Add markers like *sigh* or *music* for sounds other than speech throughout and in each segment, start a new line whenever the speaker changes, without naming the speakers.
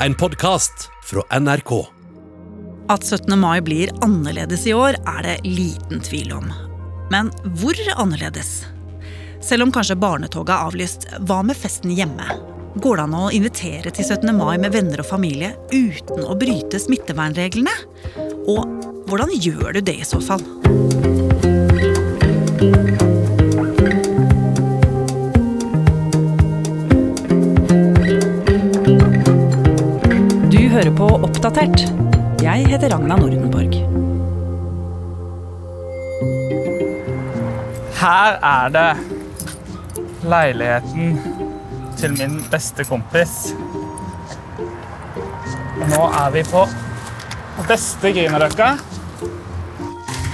en podkast fra NRK.
At 17. mai blir annerledes i år, er det liten tvil om. Men hvor annerledes? Selv om kanskje barnetoget er avlyst, hva med festen hjemme? Går det an å invitere til 17. mai med venner og familie uten å bryte smittevernreglene? Og hvordan gjør du det i så fall? Oppdatert. Jeg heter Ragna Nordenborg.
Her er det leiligheten til min beste kompis. Og nå er vi på beste Grünerløkka.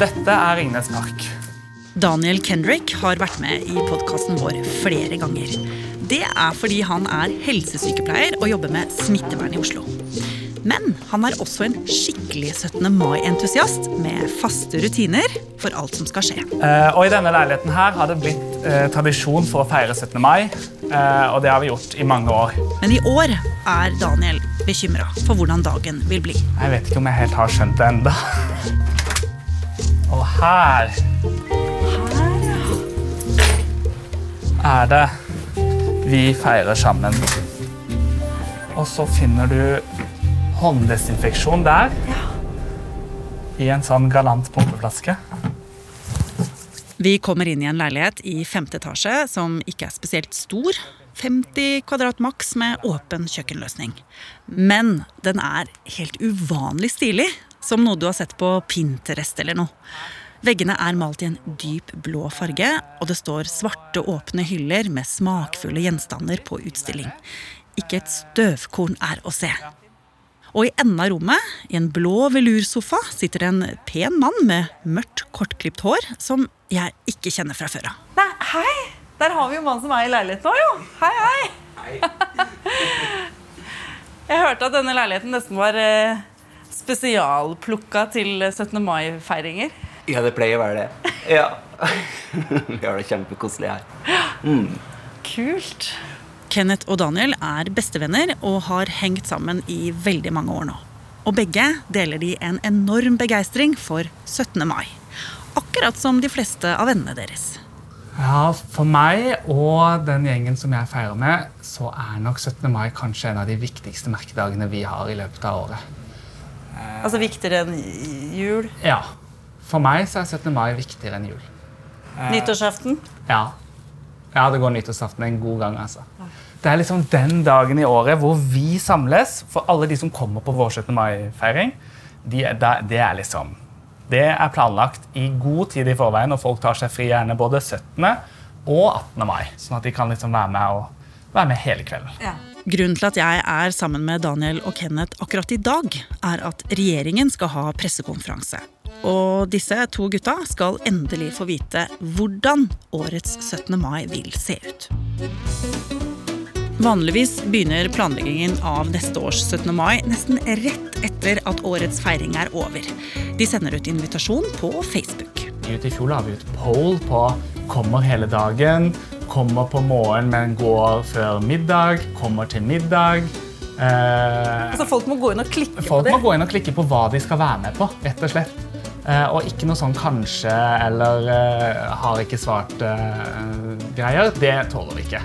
Dette er Ringnes Park.
Daniel Kendrick har vært med i podkasten vår flere ganger. Det er fordi han er helsesykepleier og jobber med smittevern i Oslo. Men han er også en skikkelig 17. mai-entusiast med faste rutiner for alt som skal skje.
Eh, og I denne leiligheten her har det blitt eh, tradisjon for å feire 17. mai. Eh, og det har vi gjort i mange år.
Men i år er Daniel bekymra for hvordan dagen vil bli.
Jeg vet ikke om jeg helt har skjønt det enda. Og her er det vi feirer sammen. Og så finner du hånddesinfeksjon der. I en sånn galant pumpeflaske.
Vi kommer inn i en leilighet i femte etasje som ikke er spesielt stor. 50 kvadrat maks med åpen kjøkkenløsning. Men den er helt uvanlig stilig, som noe du har sett på Pinterest eller noe. Veggene er malt i en dyp blå farge, og det står svarte, åpne hyller med smakfulle gjenstander på utstilling. Ikke et støvkorn er å se. Og i enden av rommet, i en blå velursofa, sitter det en pen mann med mørkt, kortklipt hår som jeg ikke kjenner fra før av.
Nei, hei! Der har vi jo mannen som er i leiligheten òg, jo. Hei, hei. Jeg hørte at denne leiligheten nesten var eh, spesialplukka til 17. mai-feiringer.
Ja, det pleier å være det. Ja. *laughs* Vi har det kjempekoselig her.
Kult.
Kenneth og Daniel er bestevenner og har hengt sammen i veldig mange år nå. Og begge deler de en enorm begeistring for 17. mai. Akkurat som de fleste av vennene deres.
Ja, For meg og den gjengen som jeg feirer med, så er nok 17. mai kanskje en av de viktigste merkedagene vi har i løpet av året.
Altså viktigere enn jul.
Ja. For meg så er 17. mai viktigere enn jul.
Nyttårsaften.
Ja. Ja, det går nyttårsaften en god gang, altså. Det er liksom den dagen i året hvor vi samles. For alle de som kommer på vår 17. mai-feiring, er- det er liksom Det er planlagt i god tid i forveien, og folk tar seg fri gjerne både 17. og 18. mai. Sånn at de kan liksom være med, og, være med hele kvelden.
Grunnen til at jeg er sammen med Daniel og Kenneth akkurat i dag, er at regjeringen skal ha pressekonferanse. Og disse to gutta skal endelig få vite hvordan årets 17. mai vil se ut. Vanligvis begynner planleggingen av neste års 17. mai nesten rett etter at årets feiring er over. De sender ut invitasjon på Facebook.
Ut I fjor la vi ut poll på 'kommer hele dagen', 'kommer på morgen, men går før middag', 'kommer til middag'. Eh,
Altså Folk må gå inn og klikke
Folk
på det.
Folk må gå inn og klikke på hva de skal være med på, rett og slett. Eh, og ikke noe sånn kanskje eller eh, har ikke svart-greier. det tåler vi ikke.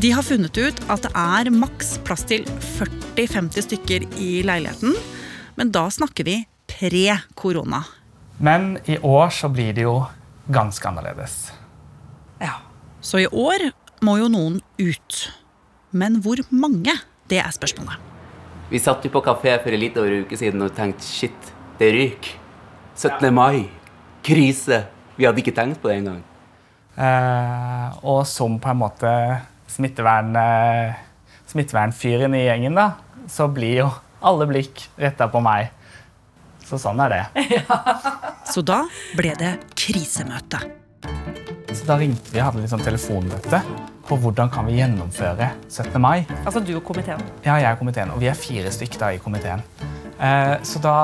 De har funnet ut at det er maks plass til 40-50 stykker i leiligheten. Men da snakker vi pre-korona.
Men i år så blir det jo ganske annerledes.
Ja.
Så i år må jo noen ut. Men hvor mange? Det er spørsmålet.
Vi satt jo på kafé for en litt over en uke siden og tenkte shit, det ryker. 17. mai. Krise. Vi hadde ikke tenkt på det engang.
Eh, og som på en måte smittevern, eh, smittevernfyren i gjengen, da, så blir jo alle blikk retta på meg. Så sånn er det. *laughs*
Så da ble det krisemøte.
Så da ringte vi og hadde litt sånn telefonmøte på hvordan kan vi gjennomføre 17. mai.
Altså du og komiteen.
Ja, jeg og komiteen, og vi er fire stykk da i komiteen. Eh, så da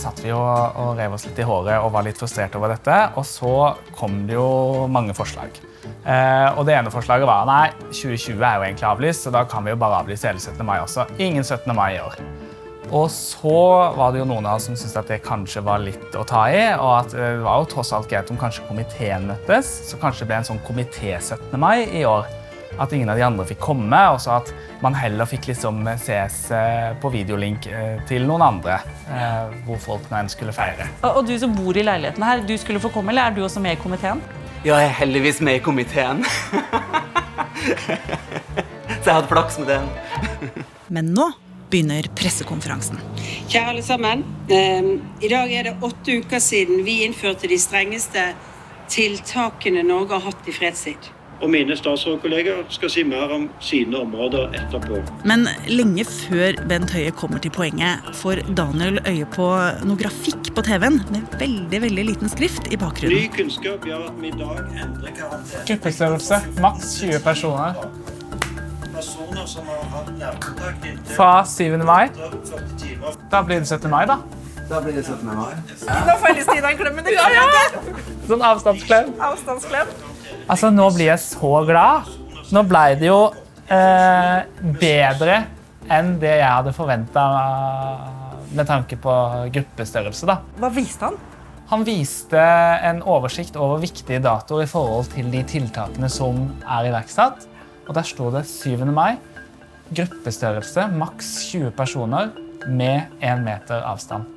satt vi og, og rev oss litt i håret og var litt frustrert over dette. Og så kom det jo mange forslag. Eh, og det ene forslaget var nei, 2020 er jo egentlig avlyst, så da kan vi jo bare avlyse hele 17. mai også. Ingen 17. mai i år. Og så var det jo noen av oss som syntes at det kanskje var litt å ta i. Og at det var jo tross alt greit om kanskje komiteen møttes, så kanskje det ble en sånn komité-17. mai i år. At ingen av de andre fikk komme, og så at man heller fikk liksom ses eh, på videolink eh, til noen andre. eh, Hvor folk nå enn skulle feire.
Og, du som bor i leiligheten her, du skulle få komme, eller er du også med i komiteen?
Ja, jeg er heldigvis med i komiteen. *laughs* Så jeg hadde flaks med den.
Men nå begynner pressekonferansen.
Kjære alle sammen. Eh, I dag er det åtte uker siden vi innførte de strengeste tiltakene Norge har hatt i fredstid.
Og mine statsrådkolleger skal si mer om sine områder etterpå.
Men lenge før Bent Høie kommer til poenget, får Daniel øye på noe grafikk på TV-en med veldig veldig liten skrift i bakgrunnen.
Ny kunnskap gjør at vi i dag endrer karakter.
Gruppestørrelse maks 20 personer.
Personer som har hatt nærkontakt inntil
Fra 7. mai. Da blir det 17. mai, da.
Da blir det 17. mai.
Nå får jeg lyst til å gi deg en klem.
Sånn avstandsklem.
Avstandsklem.
Altså, nå blir jeg så glad. Nå ble det jo eh, bedre enn det jeg hadde forventa med tanke på gruppestørrelse. da.
Hva viste han?
Han viste en oversikt over viktige datoer i forhold til de tiltakene som er iverksatt. Og der sto det 7. mai. Gruppestørrelse maks 20 personer med én meter avstand.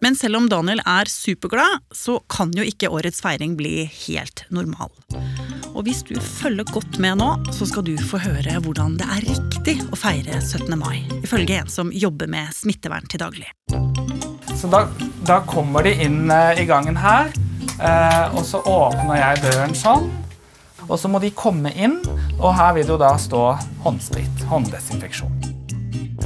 Men selv om Daniel er superglad, så kan jo ikke årets feiring bli helt normal. Og hvis du følger godt med nå, så skal du få høre hvordan det er riktig å feire 17. mai, ifølge en som jobber med smittevern til daglig.
Så da, da kommer de inn eh, i gangen her, eh, og så åpner jeg døren sånn. Og så må de komme inn, og her vil det jo da stå håndsprit, hånddesinfeksjon.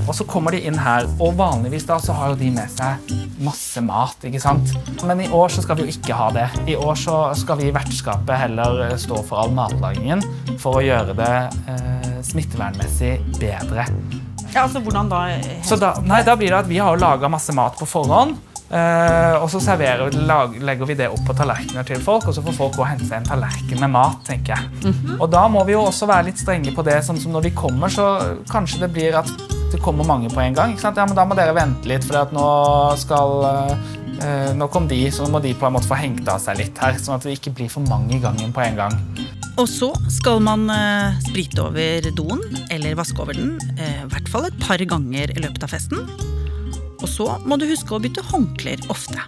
Og så kommer de inn her, og vanligvis da så har jo de med seg masse mat, ikke sant? Men i år så skal vi jo ikke ha det. I år så skal vi i vertskapet heller eh, stå for all matlagingen for å gjøre det eh, smittevernmessig bedre.
Ja, altså hvordan da?
Så da, nei, da blir det at vi har jo laga masse mat på forhånd. eh, og så serverer, lag, legger vi det opp på tallerkener til folk, og så får folk gå og hente en tallerken med mat. tenker jeg. Og da må vi jo også være litt strenge på det. sånn som Når de kommer, så kanskje det blir at det kommer mange på en gang. Ja, men Da må dere vente litt, for nå skal eh, eh, Nå kom de, så må de på en måte få hengt av seg litt her. Sånn at det ikke blir for mange i gangen på en gang.
Og så skal man eh, sprite over doen, eller vaske over den, eh, i hvert fall et par ganger i løpet av festen. Og så må du huske å bytte håndklær ofte.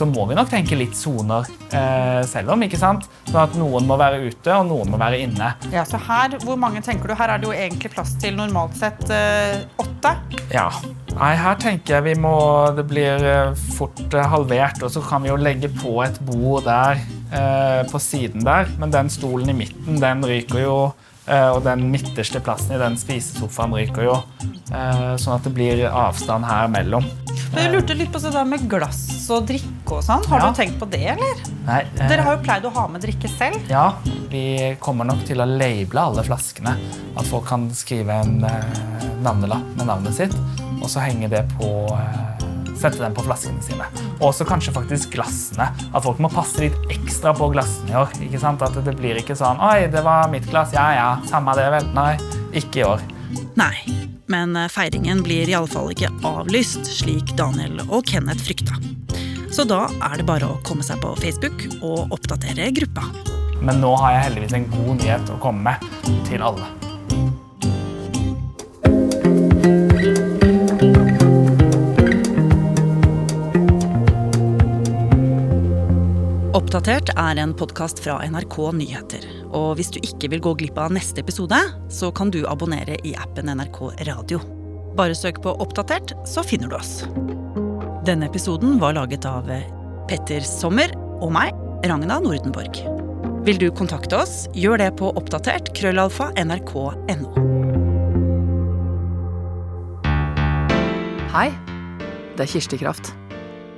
Så må vi nok tenke litt soner eh, selv om. ikke sant? Sånn at noen må være ute, og noen må være inne.
Ja, så her, hvor mange tenker du? Her er det jo egentlig plass til normalt sett eh, åtte.
Ja. Nei, her tenker jeg vi må Det blir eh, fort eh, halvert, og så kan vi jo legge på et bord der eh, på siden der. Men den stolen i midten, den ryker jo. og den midterste plassen i den spisesofaen ryker jo. Sånn at det blir avstand her mellom.
Men jeg lurte litt på det der med glass og drikke og sånn. Har
Ja.
du tenkt på det, eller?
Nei, eh,
Dere har jo pleid å ha med drikke selv.
Ja, vi kommer nok til å labele alle flaskene. At folk kan skrive en eh, navnelapp med navnet sitt, og så henge det på eh, Sette den på flaskene sine. Og også kanskje faktisk glassene. At folk må passe litt ekstra på glassene i år. ikke sant? At det blir ikke sånn Oi, det var mitt glass. Ja ja, samme det vel. Nei, ikke i år.
Nei, men eh, feiringen blir i alle fall ikke avlyst, slik Daniel og Kenneth frykta. Så da er det bare å komme seg på Facebook og oppdatere gruppa.
Men nå har jeg heldigvis en god nyhet å komme med til alle.
Oppdatert er en podkast fra NRK Nyheter. Og hvis du ikke vil gå glipp av neste episode, så kan du abonnere i appen NRK Radio. Bare søk på Oppdatert, så finner du oss. Denne episoden var laget av Petter Sommer og meg, Ragna Nordenborg. Vil du kontakte oss, gjør det på oppdatert krøllalfa nrk.no.
Hei, det er Kirsti Kraft.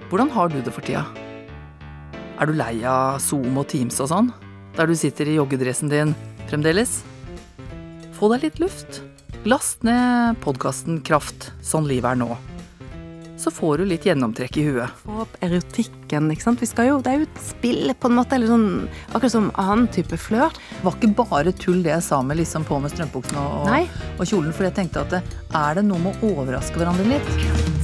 Hvordan har du det for tida? Er du lei av Zoom og Teams og sånn? Der du sitter i joggedressen din fremdeles? Få deg litt luft. Last ned podkasten Kraft sånn livet er nå. Så får du litt gjennomtrekk i huet.
Få opp erotikken, ikke sant. Vi skal jo, det er jo et spill på en måte, eller sånn akkurat som annen type flørt.
Det var ikke bare tull det jeg sa med liksom på med strømbuksene og, og kjolen, for jeg tenkte at det, er det noe med å overraske hverandre litt?